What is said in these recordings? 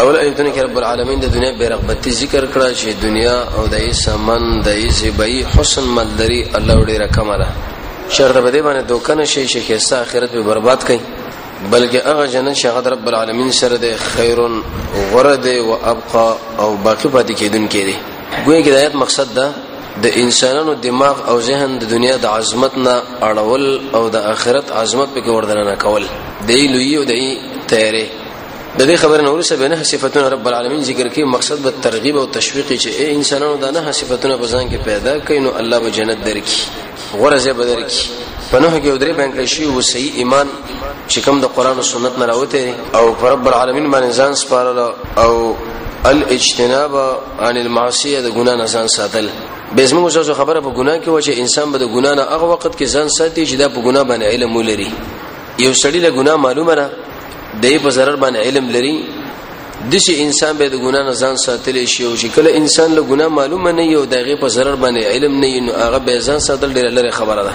اول ایتونه کې رب العالمین د دنیا بیرغبتی ذکر کړه چې دنیا او د ایسمن د ایزبای حسن مدلری الله ډیر کماله شرط بده باندې دوکانه شي چې خسته اخرت به برباد کړي بلکې هغه جنت چې هغه رب العالمین سره د خیرون غرد او ابقا او باقی پاتې کیدون کړي ګویا کې د آیت مقصد ده د انسانانو دماغ او ذهن د دنیا د عظمت نه اړول او د آخرت عظمت په کې وردننه کول دی لوی او دی تیارې د دې خبرې نور څه بنه صفاتونه رب العالمین ذکر کوي مقصد به ترغیب او تشویق چې اے انسانانو دا نه صفاتونه په ځان کې پیدا کړئ نو الله به جنت درکړي غرضه به درکړي په نوح کې درې بین کړی شی او صحیح ایمان چې کوم د قران او سنت نه راوته او رب العالمین باندې ځان سپارل او الاجتناب عن المعصيه د ګنا نه ځان ساتل به زموږ زو خبره په ګنا کې و چې انسان به د ګنا نه هغه وخت کې ځان ساتي چې دا په ګنا باندې علم ولري یو سړی له ګنا معلومه نه دی په zarar باندې علم لري د شي انسان به د ګنا نه ځان ساتلی شي او چې کله انسان له ګنا معلومه نه یو دغه په zarar باندې علم نه نو هغه به ځان ساتل ډېر لره خبره ده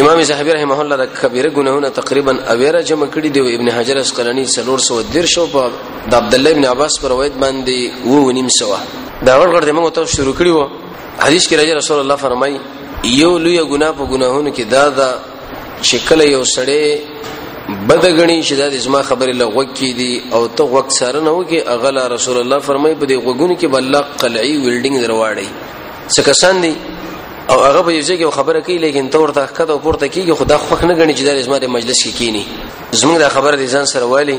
امام زاهبی رحمه الله د کبیره ګناهونه تقریبا اویره جمع کړي دی ابن حجر اسقلانی 313 شو په د عبد الله ابن عباس پر روایت باندې وو نیم سوا دا ورغړ د موږ ته شروع کړي وو حدیث کې راځي رسول الله فرمایي یو لوی ګناه په ګناهونو کې دا دا چې کله یو سړی بدګنی چې د زما خبرې لغوه کې دي او ته وخت سره نه وکي اغلا رسول الله فرمایي په دې غوګونو کې بل قلعي ویلډینګ درواړي څه کسان دي او هغه به یوځای کې خبره کوي لیکن تور ته کده پورته کیږي خدا خوښ نه غني چې د زما د مجلس کې کینی زموږ د خبره د ځان سره والی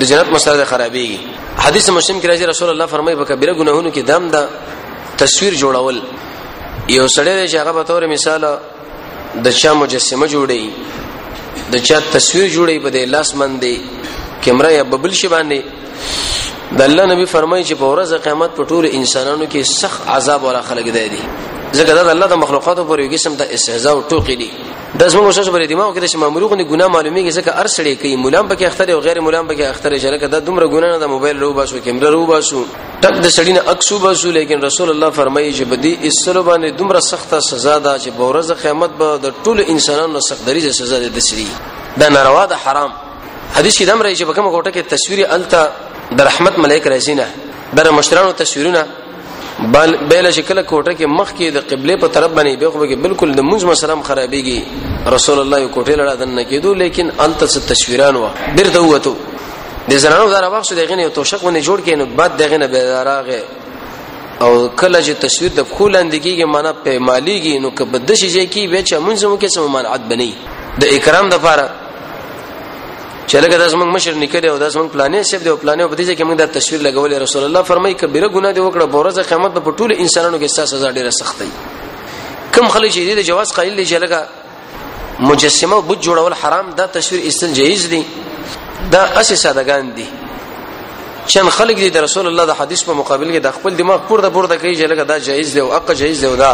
د جنت مسله خرابېږي حدیث مسلم کې راځي رسول الله فرمایي په کبیره ګناهونو کې دم ده تصویر جوړول یو سړی چې هغه به تور مثال د چا مجسمه جوړي د چا تصویر جوړي په دې لاس باندې کیمرا یا ببل شي باندې د الله نبی فرمایي چې په ورځ قیامت په ټول انسانانو کې سخت عذاب ولا خلق دی ځکه دا د الله د مخلوقاتو پر یو قسم د استهزاء او ټوکی دی دا زموږ اوسه بل دماغ کې چې ماموري غو نه ګناه معلومیږي ځکه هر سړی کوي مولام پکې اختر او غیر مولام پکې اختر شرکت دا دومره ګناه نه د موبایل رو باسو کیمره رو باسو ټک د سړی نه اکسو باسو لیکن رسول الله فرمایي چې بدی اسلو باندې دومره سخته سزا ده چې بورز قیامت به د ټول انسانانو سخت دریزه سزا ده د سړي دا ناروا ده حرام حدیث کې دم راځي چې په کومه کوټه کې تصویر التا د رحمت ملائک راځي نه د مشرانو تصویرونه بیل چې کله کوټه کې مخ کې د قبله په طرف باندې به خو کې بالکل د منځ مسلم خرابېږي رسول الله یو کوټه لړا دن کېدو لیکن انت څه تصویران و بیرته وته د زنانو زره وخت دغه نه توشق ونه جوړ کین بعد دغه نه به راغه او کله چې تصویر د خول اندګيږي معنا په ماليږي نو که بد شي چې کی به چې منځ مو کې سم منعت بني د اکرام د پاره چې لکه داس موږ مشر نکړي او داس موږ پلانې شپ دی او پلانې په دې کې موږ دا تصویر لګولې رسول الله فرمایي کبیره ګناه دی وکړه بورزه قیامت په ټول انسانانو کې ستا سزا ډیره سخت دی کم خلک چې دې جواز قائل دي چې لکه مجسمه بت جوړول حرام دا تصویر استل جایز دی دا اسې سادهګان دي چن خلک دي د رسول الله د حدیث په مقابل کې د خپل دماغ پورته پورته کوي چې لکه دا جایز دی او اقا جایز دی او دا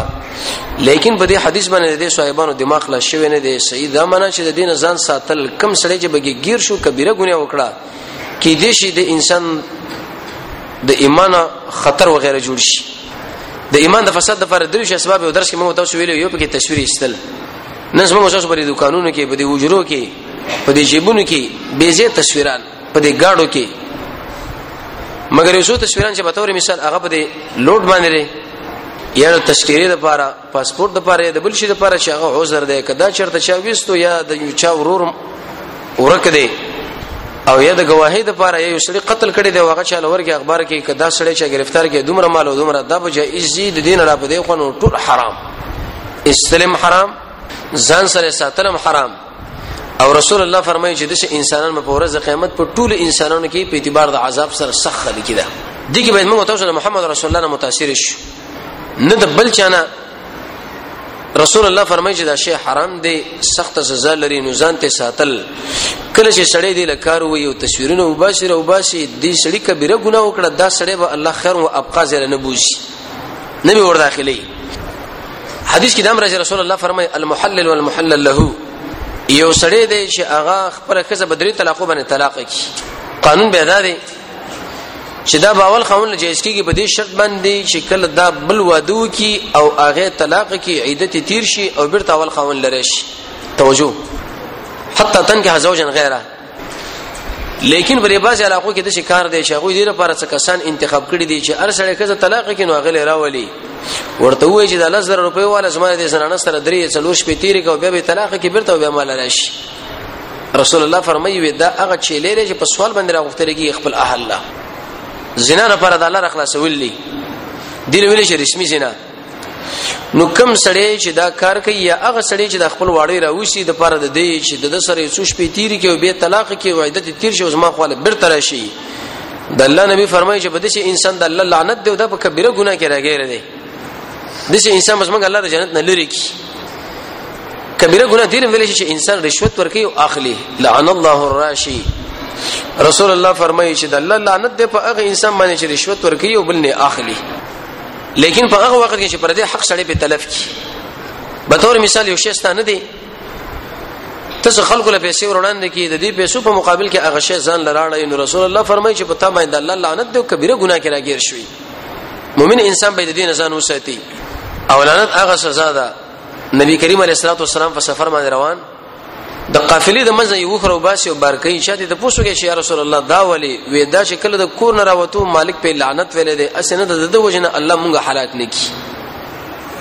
لیکن په دې حدیث باندې د صاحبانو دماغ لا شوی نه دی صحیح دا معنی چې د دین ځان ساتل کم سړی چې بګی گیر شو کبیره ګناه وکړه کې دې شي د انسان د ایمان خطر وغیرہ جوړ شي د ایمان د فساد لپاره درې شی اسباب او درس کې موږ تاسو ویلو یو پکې تصویر استل نن موږ تاسو په دې دکانونو کې په دې وجرو کې په دې جیبونو کې بیزه تصویران په دې گاډو کې مګر یو تصویران چې په تور مثال هغه په دې لوډ باندې لري یا د تشکیری لپاره پاسپورت لپاره د بل شي لپاره چې هغه عذر دی کدا چرته چا وستو یا د یو چا ورور ورک دی او یا د گواهی د لپاره یو سړي قتل کړي دی هغه چا لور کې اخبار کې کدا سړي چې گرفتار کې دومره مال او دومره د بجې ایزي د دین را بده خو ټول حرام استلم حرام ځان سره ساتلم حرام او رسول الله فرمایي چې دغه انسانان په ورځ قیامت په ټول انسانانو کې په اعتبار د عذاب سره سخت خلک ده دي کې باید موږ تاسو له محمد رسول الله نه متاثر شو نه د بل چانه رسول الله فرمایي چې دا شی حرام دی سخت سزا لري نو ځان ته ساتل کله چې سړی دی لکار وي او تصویرونه وباسي او باسي دی سړی کبیره ګناه وکړه دا سړی به الله خیر او ابقا زره نه بوزي نه به ور داخلي حدیث کې دام رسول رسول الله فرمای المحلل والمحلل له یو سړی دی چې هغه خپل کزه بدري طلاق باندې طلاق کی قانون به ادا دی چې دا باول خاون له جایز کېږي په دې شرط باندې چې کله دا بل وادو کی او هغه طلاق کی عیدت تیر شي او بیرته اول خاون لره شي توجه حتی تنکه زوجا غیره لیکن په دې بعض علاقو کې د شکار دی شغوی دې لپاره څه کسان انتخاب کړی دي چې هر سړی کزه طلاق کې نو غلې راولي ورته وایي چې د 10000 روپۍ والا زما دې سره نه سره درې څلور شپې تیرې کو بیا به طلاق کې برته بیا مال راشي رسول الله فرمایي وي دا هغه چې لري چې په سوال باندې راغفتل کې خپل اهل الله زنا لپاره د الله رخلاصول دي دې ویل چې رسمي زنا نو کم سړی چې دا کار کوي یا هغه سړی چې د خپل واړی راوسی د پاره د دی چې د سره یو شپې تیری کوي به طلاق کوي او عدت تیر شي زما خپل برتر شي د الله نبی فرمایي چې بده شي انسان د الله لعنت دی او د کبیره ګناه کې راګیر دی د شي انسان بس موږ الله د جنت نه لری کی کبیره ګناه دی ویل شي چې انسان رشوت ورکي او اخلي لعن الله الراشي رسول الله فرمایي چې د الله لعنت دی په هغه انسان باندې چې رشوت ورکي او بل نه اخلي لیکن په هغه وخت کې چې پر دې حق سړی په تلف کی به تور مثال یو شسته نه دی تاسو خلکو له پیسې وروړاندې کی د دې پیسو په مقابل کې هغه شی ځان لراړی نو رسول الله فرمایي چې په تا باندې الله لعنت دی او کبیره ګناه کې راګیر شوی مؤمن انسان به د دې نه ځان وساتي او لعنت هغه سزا ده نبی کریم علیه الصلاه والسلام په سفر باندې روان د قافلې د مزه یو خرو باسي او بار کوي شاته ته پوښتنه شي یا رسول الله دا ولی وې دا چې کله د کور نه راوته مالک په لعنت ویلې ده اسنه د دغه وجنه الله مونږه هلاک نه کی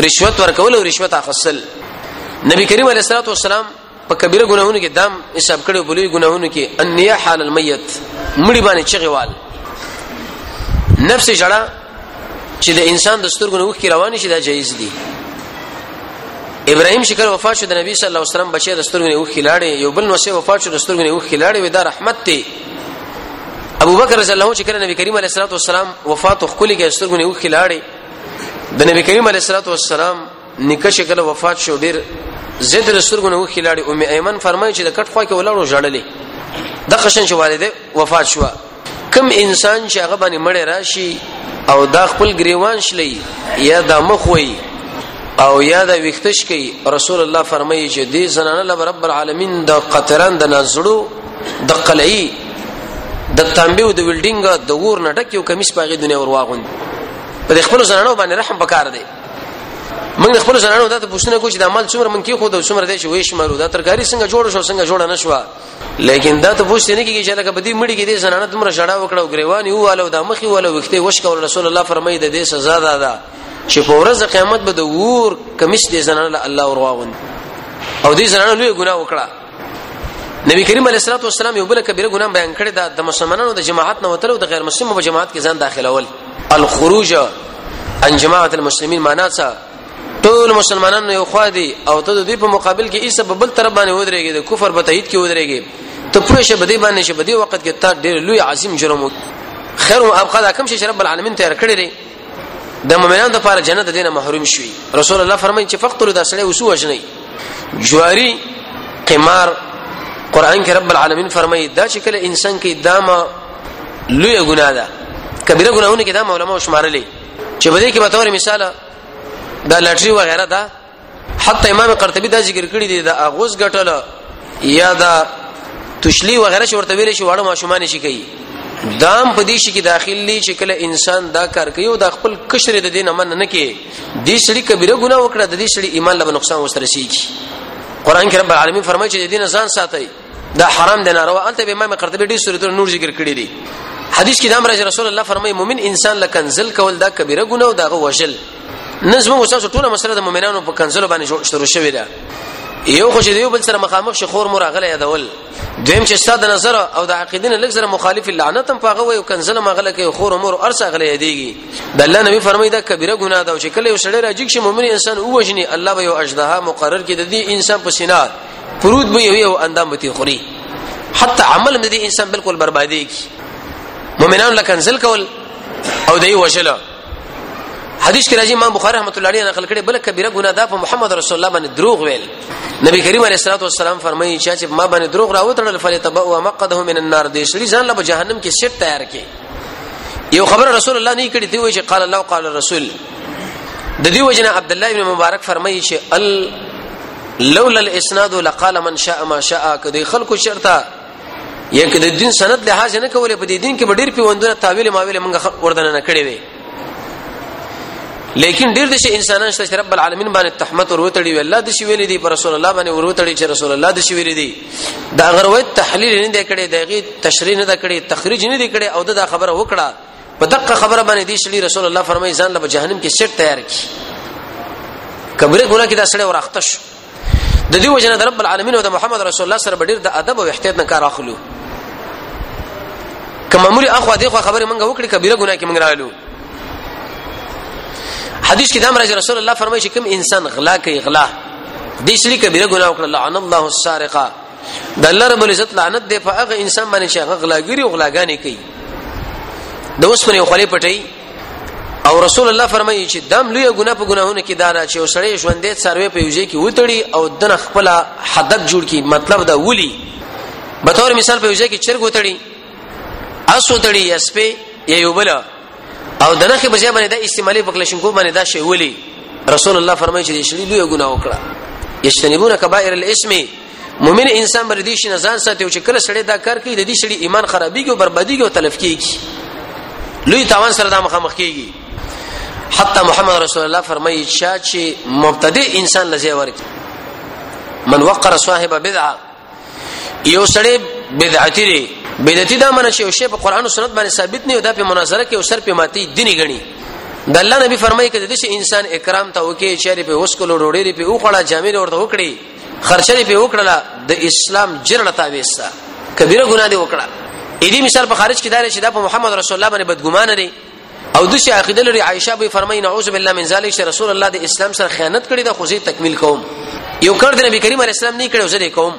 رشوت ورکول او رشوت اخصل نبی کریم علیه الصلاه والسلام په کبیره ګناهونو کې دام حساب کړي په لوی ګناهونو کې ان یحال المیت مړي باندې چغوال نفس جړه چې د انسان د سترګو نه وښکي روان شي دا جایز دي ابراهيم شکر وفات شو د نبی صلی الله علیه وسلم بچی د سترګو نه وښکي لاړې یو بل نوسه وفات شو د سترګو نه وښکي لاړې ودا رحمت ته ابو بکر رضی الله چې کله نبی کریم علیه الصلاه والسلام وفات خولې کې سترګو نه وښکي لاړې د نبی کریم علیه الصلاه والسلام نکه شکل وفات شو ډیر زید رسولګو نو خلاړي ام ایمن فرمایي چې د کټ خوا کې ولاړو ژړلې د قشن شواله ده وفات شو کم انسان چې هغه باندې مړ راشي او دا خپل گریوان شلی یا دا مخ وي او یا دا ویختش کوي رسول الله فرمایي چې دې زنانه لب رب العالمین د قطران د نازړو د قلعي د تامبیو د ویلډینګ د ور نه ډک یو کمیس پاغي دنیا ور واغوند په خپل زنانو باندې رحم پکار دی موږ خپل زنانو دته پوښتنه کوو چې د عمل څومره من کې خو د څومره دی چې ویش مرو دا ترکاری څنګه جوړ شو څنګه جوړ نه شو لیکن دا ته پوښتنه نه کیږي چې لکه بدی مړی کې دې زنانه تمره شړا وکړه او غریوان یو والو د مخي والو وخته وشک او رسول الله فرمایي د دې سزا ده دا چې په ورځ قیامت به د ور کمش دې زنانه الله ورواغوند او دې زنانه لوی ګناه وکړه نبی کریم علیه الصلاه والسلام یو بل کبیره ګناه بیان کړی دا د مسلمانانو د جماعت نه وتلو د غیر مسلمانو په جماعت کې ځان داخلول الخروج عن جماعت المسلمین معنا څه ټول مسلمانانو یو خوا دي او ته د دې په مقابل کې ایسه په بل طرف باندې ودرېږي د کفر په تایید کې ودرېږي ته پوه شې بده باندې شې بده وخت کې تا ډېر لوی عظیم جرم خیر او ابقا دا کوم شي چې رب العالمین تیار کړی دی د مؤمنانو لپاره جنت دینه محروم شوی رسول الله فرمایي چې فقتل دا سړی وسو وجنی جواری قمار قران کې رب العالمین فرمایي دا چې کله انسان کې دامه لوی ګناه ده کبیره ګناهونه کې دا علماء شمارلې چې په دې کې به تور مثال دا لاټري وغیرہ دا حتی امام قرطبي دا ذکر کړی دی دا اغوز غټل یا دا تشلی وغیرہ چې ورته ویل شي واړه ماشومان شي کوي دام په دې شي کې داخل دي چې کله انسان دا کار کوي او د خپل کشر د دین امن نه کې دې سړي کبیره ګناه وکړه د دې سړي ایمان له نقصان وسره سيږي قران کې رب العالمین فرمایي چې دین ځان ساتي دا حرام دی ناروا انت به امام قرطبي ډیر سورته نور ذکر کړی دی حدیث کې دا امر رسول الله فرمایي مؤمن انسان لکنزل کول دا کبیره ګناه او دغه وشل نظم مو تاسو ټول مسله د مؤمنانو په کنزل باندې شروع شوې ده یو خو چې دیو بل سره مخامخ شي خور مور غلې یادول دویم چې ستاد نظر او د عقیدین لږ سره مخالف لعنت هم پاغه وي کنزل ما غلې کوي خور مور ارسه غلې یادېږي د الله نبی فرمایي دا کبیره ګناه ده چې کله یو سړی راځي چې مؤمن انسان ووجني الله به یو اجدها مقرر کړي د دې انسان په سینه پروت به یو یو اندام به خوري حتی عمل مې دې انسان بالکل بربادي کی مؤمنان له کنزل کول او دای وشله حدیث کې راځي امام بخاری رحمۃ اللہ علیہ نقل کړي بل کبیره ګناه ده په محمد رسول الله باندې دروغ ویل نبی کریم علیه الصلاه والسلام فرمایي چې ما باندې دروغ راوتړل فلیتبوا مقده من النار دې شری ځان له جهنم کې سټ تیار کړي یو خبر رسول الله نه کړی دی وای چې قال الله قال رسول د دې وجنه عبد الله ابن مبارک فرمایي چې ال لولا الاسناد لقال من شاء ما شاء کدی خلکو شرطه یا کدی دین سند لحاظ نه کولې په دې دین کې ډېر پیوندونه تاویل ماویل منګه وردن نه کړی وي لیکن ډیر د شي انسانان شته چې رب العالمین باندې تحمت ورو تړي الله د شي ویلي دي پر رسول الله باندې ورو تړي چې رسول الله د شي ویلي دي دا غروي تحلیل نه دی کړي دغه تشریح نه دی کړي تخریج نه دی کړي او دا خبره وکړه په دقه خبره باندې دي شلی رسول الله فرمایي ځان له جهنم کې سټ تیار کی کبره ګناه کې دا سړی ورختش د دې وجنه د رب العالمین او د محمد رسول الله سره ډیر د ادب او احتیاط نه کار اخلو کما مولي اخو دغه خبره منګه وکړي کبیره ګناه کې منګه راغلو حدیث کې د امر رسول الله فرمایي چې کوم انسان غلا کوي غلا د شری کبیره ګناه وکړه لعن الله السارقه د الله رب العزت لعنت دی په هغه انسان باندې چې هغه غلاګری او غلاګانی کوي د اوسمنې خولې پټي او رسول الله فرمایي چې دم لوی ګناه په ګناهونو کې دارا چې وسړی ژوندې سروي په یوځي کې وتړي او دنه خپل حدب جوړ کی مطلب دا ولي به تور مثال په یوځي کې چرګ وتړي اسو تړي یا سپي یا یو بل او دنه کې بځای باندې د استعمالي په کلشنکو باندې دا شی ولي رسول الله فرمایي چې شړي لوی ګناه وکړه یشتنبون کبائر الاسم مؤمن انسان بر دې شي نه ځان ساتي او چې کله سړی دا کار کوي د دې سړي ایمان خرابيږي او برباديږي او تلف کیږي لوی تاوان سره دا مخامخ کیږي حتی محمد رسول الله فرمایي چې مبتدی انسان لزی ورکی من وقر صاحب بدعه یو سړی بدعتی دی بدعتی دا منه چې شی په قران او سنت باندې ثابت نه یو دا په مناظره کې او سر په ماتي دیني غني د الله نبی فرمایي کړي د انسان اکرام ته وکي چې په وسکلو ډوړې په اوخړه جامې ورته وکړي خرچه دی په وکړه د اسلام جرړه تا وېستا کبیره ګناه دی وکړه اې دې مثال په خارج کې دا چې دا په محمد رسول الله باندې بدګمان لري او د شي عقیده لري عائشه به فرمایي نعوذ بالله من ذلک چې رسول الله د اسلام سره خیانت کړی دا خو زه تکمیل کوم یو کړ د نبی کریم علی السلام نه کړو زه کوم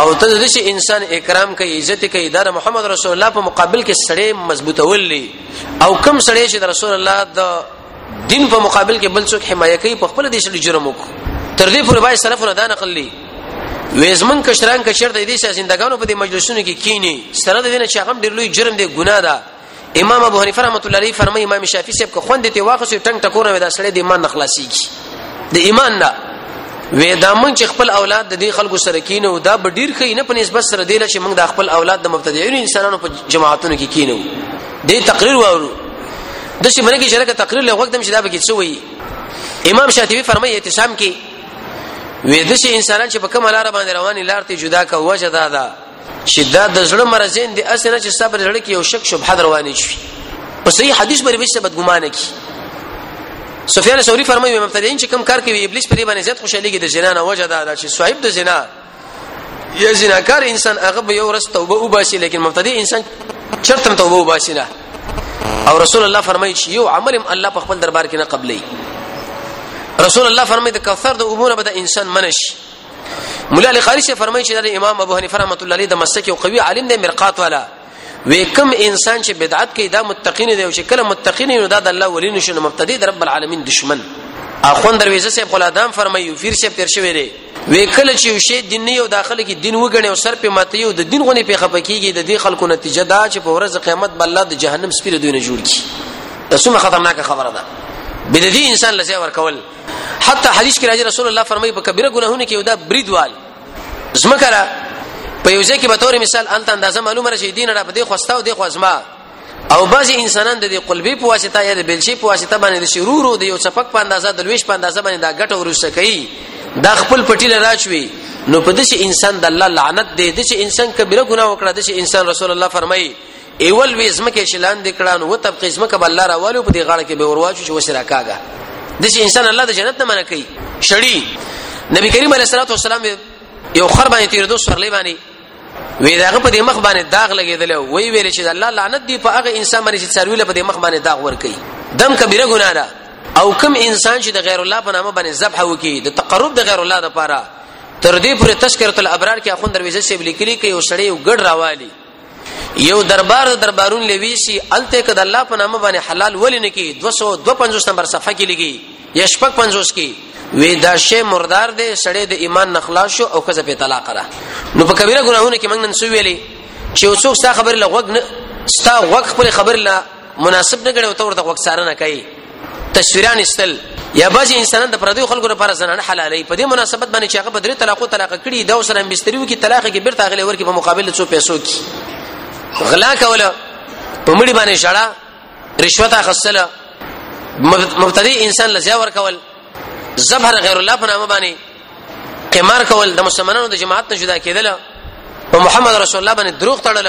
او ته د شي انسان اکرام کوي عزت کوي دا محمد رسول الله په مقابل کې سړی مضبوطول او کم سړی چې رسول الله د دین په مقابل کې بل څوک حمایه کوي په خپل دې شل جرم وک تر دې پورې بای سلفونه دا نقل لي وېزمن کشران کشر د دې سازندګانو په دې مجلسونو کې کینی سره د دې نه چې هغه ډېر لوی جرم دی ګناه ده امام ابو حنیفه رحمۃ اللہ علیہ فرمایي امام شافعی صاحب کو خوند ته واخص ټنګ ټکور ودا سړی د ایمان نخلاصيږي د ایمان نه وې دا مونږ چې خپل اولاد د دې خلکو سره کینو دا به ډیر خې نه په نسبت سره دی چې مونږ د خپل اولاد د مبتدعين انسانانو په جماعتونو کې کینو دې تقریر وورو د شي منګي چې لکه تقریر له وخت دم چې دا به کې څه وي امام شاطبی فرمایي اعتصام کې وې د شي انسانان چې په کومه لار باندې رواني لار ته جدا کا وجه دا ده چې دا د زړه مرزین دي اسنه چې صبر لړ کې یو شک شبهه رواني شي په صحیح حدیث باندې به څه بدګمانه کی سفیان ثوری فرمایي مبتدین چې کم کار کوي ابلیس په دې باندې زیات خوشاله کېږي د زنا نه وجه دا ده چې صاحب د زنا یا زناکار انسان هغه به یو ورځ توبه وباسي لیکن مبتدی انسان چرته توبه وباسي نه او رسول الله فرمایي چې یو عمل هم الله په خپل دربار کې نه قبلې رسول الله فرمایي د کثر د امور به د انسان منش مولا علی قاری سے فرمایي چې د امام ابو حنیفه رحمۃ اللہ علیہ د مسلک او قوي عالم د مرقات والا وی کم انسان چې بدعت کوي دا متقین دی او چې کله متقین نو دا د الله ولی نشو نو مبتدی د رب العالمین دشمن اخوند درویزه صاحب قلادام فرمایي فیر صاحب تیر شوی دی وی کله چې یو شی دین نه یو داخله کې دین وګڼي او سر په ماته یو د دین غونې په خپکیږي د دې خلکو نتیجه دا چې په ورځ قیامت بل الله د جهنم سپیره دوی نه جوړ کی دا څومره خطرناک خبره ده بددي انسان لسه ور کول حتی حدیث کې راځي رسول الله فرمایي په کبیره ګناهونه کې یو دا بریدوال زمکره په یو ځای کې به تور مثال انت اندازه معلومه راشي دین را په دې خوستا او دې خوځما او بعضی انسانان د دې قلبي په واسطه یا د بلشي په واسطه باندې د شرور او د یو چپک په اندازه د لويش په اندازه باندې دا ګټه ورسته کوي دا خپل پټی لراچوي نو په دې انسان د الله لعنت دی د چې انسان کبیره ګناه وکړه د چې انسان رسول الله فرمایي ایول وی زمکه شلان دکړه نو تب قسمه کبه الله راوالو په دې غاړه کې به ورواچو چې وسره کاګه د انسان الله د جنت نه منع کوي شړی نبی کریم علیه الصلاه والسلام یو خر باندې تیر دوه سرلې باندې وی داغه په دې مخ باندې داغ لګیدل وی ویل چې الله لعنت دی په هغه انسان باندې چې څارویله په دې مخ باندې داغ ور کوي دم کبیره ګناه ده او کم انسان چې د غیر الله په نامه باندې ذبح وکي د تقرب د غیر الله لپاره تر دې پورې تذکرۃ الابرار کې اخوند درویزه سی لیکلي کې یو سړی یو ګډ راوالي یو دربار د دربارون لوي شي الته کده الله په نامه باندې حلال ولې نه کی 252 نمبر صفحه کې لګي یا شپږ 50 کې وی دا شی مردار دی سړی د ایمان نخلا شو او کزه په طلاق را نو په کبیره ګناهونه کې موږ نن سو ویلې چې اوسوک ستا خبر لغوګ نه ستا وګ خپل خبر لا مناسب نه ګڼي او تور د وخت سره نه کوي تصویران استل یا بعضی انسانان د پردیو خلکو لپاره زنانه حلالې په دې مناسبت باندې چې هغه بدري طلاق طلاق کړي دا سره مستریو کې طلاق کې بیرته غلې ورکی په مقابل څو پیسو کې غلا کوله په مړي باندې شړا رشوت اخستله مبتدی انسان لزیا ور کول زبر غیر الله په نامه باندې قمار کول د مسلمانانو د جماعت نه جدا کېدل او محمد رسول الله باندې دروغ تړل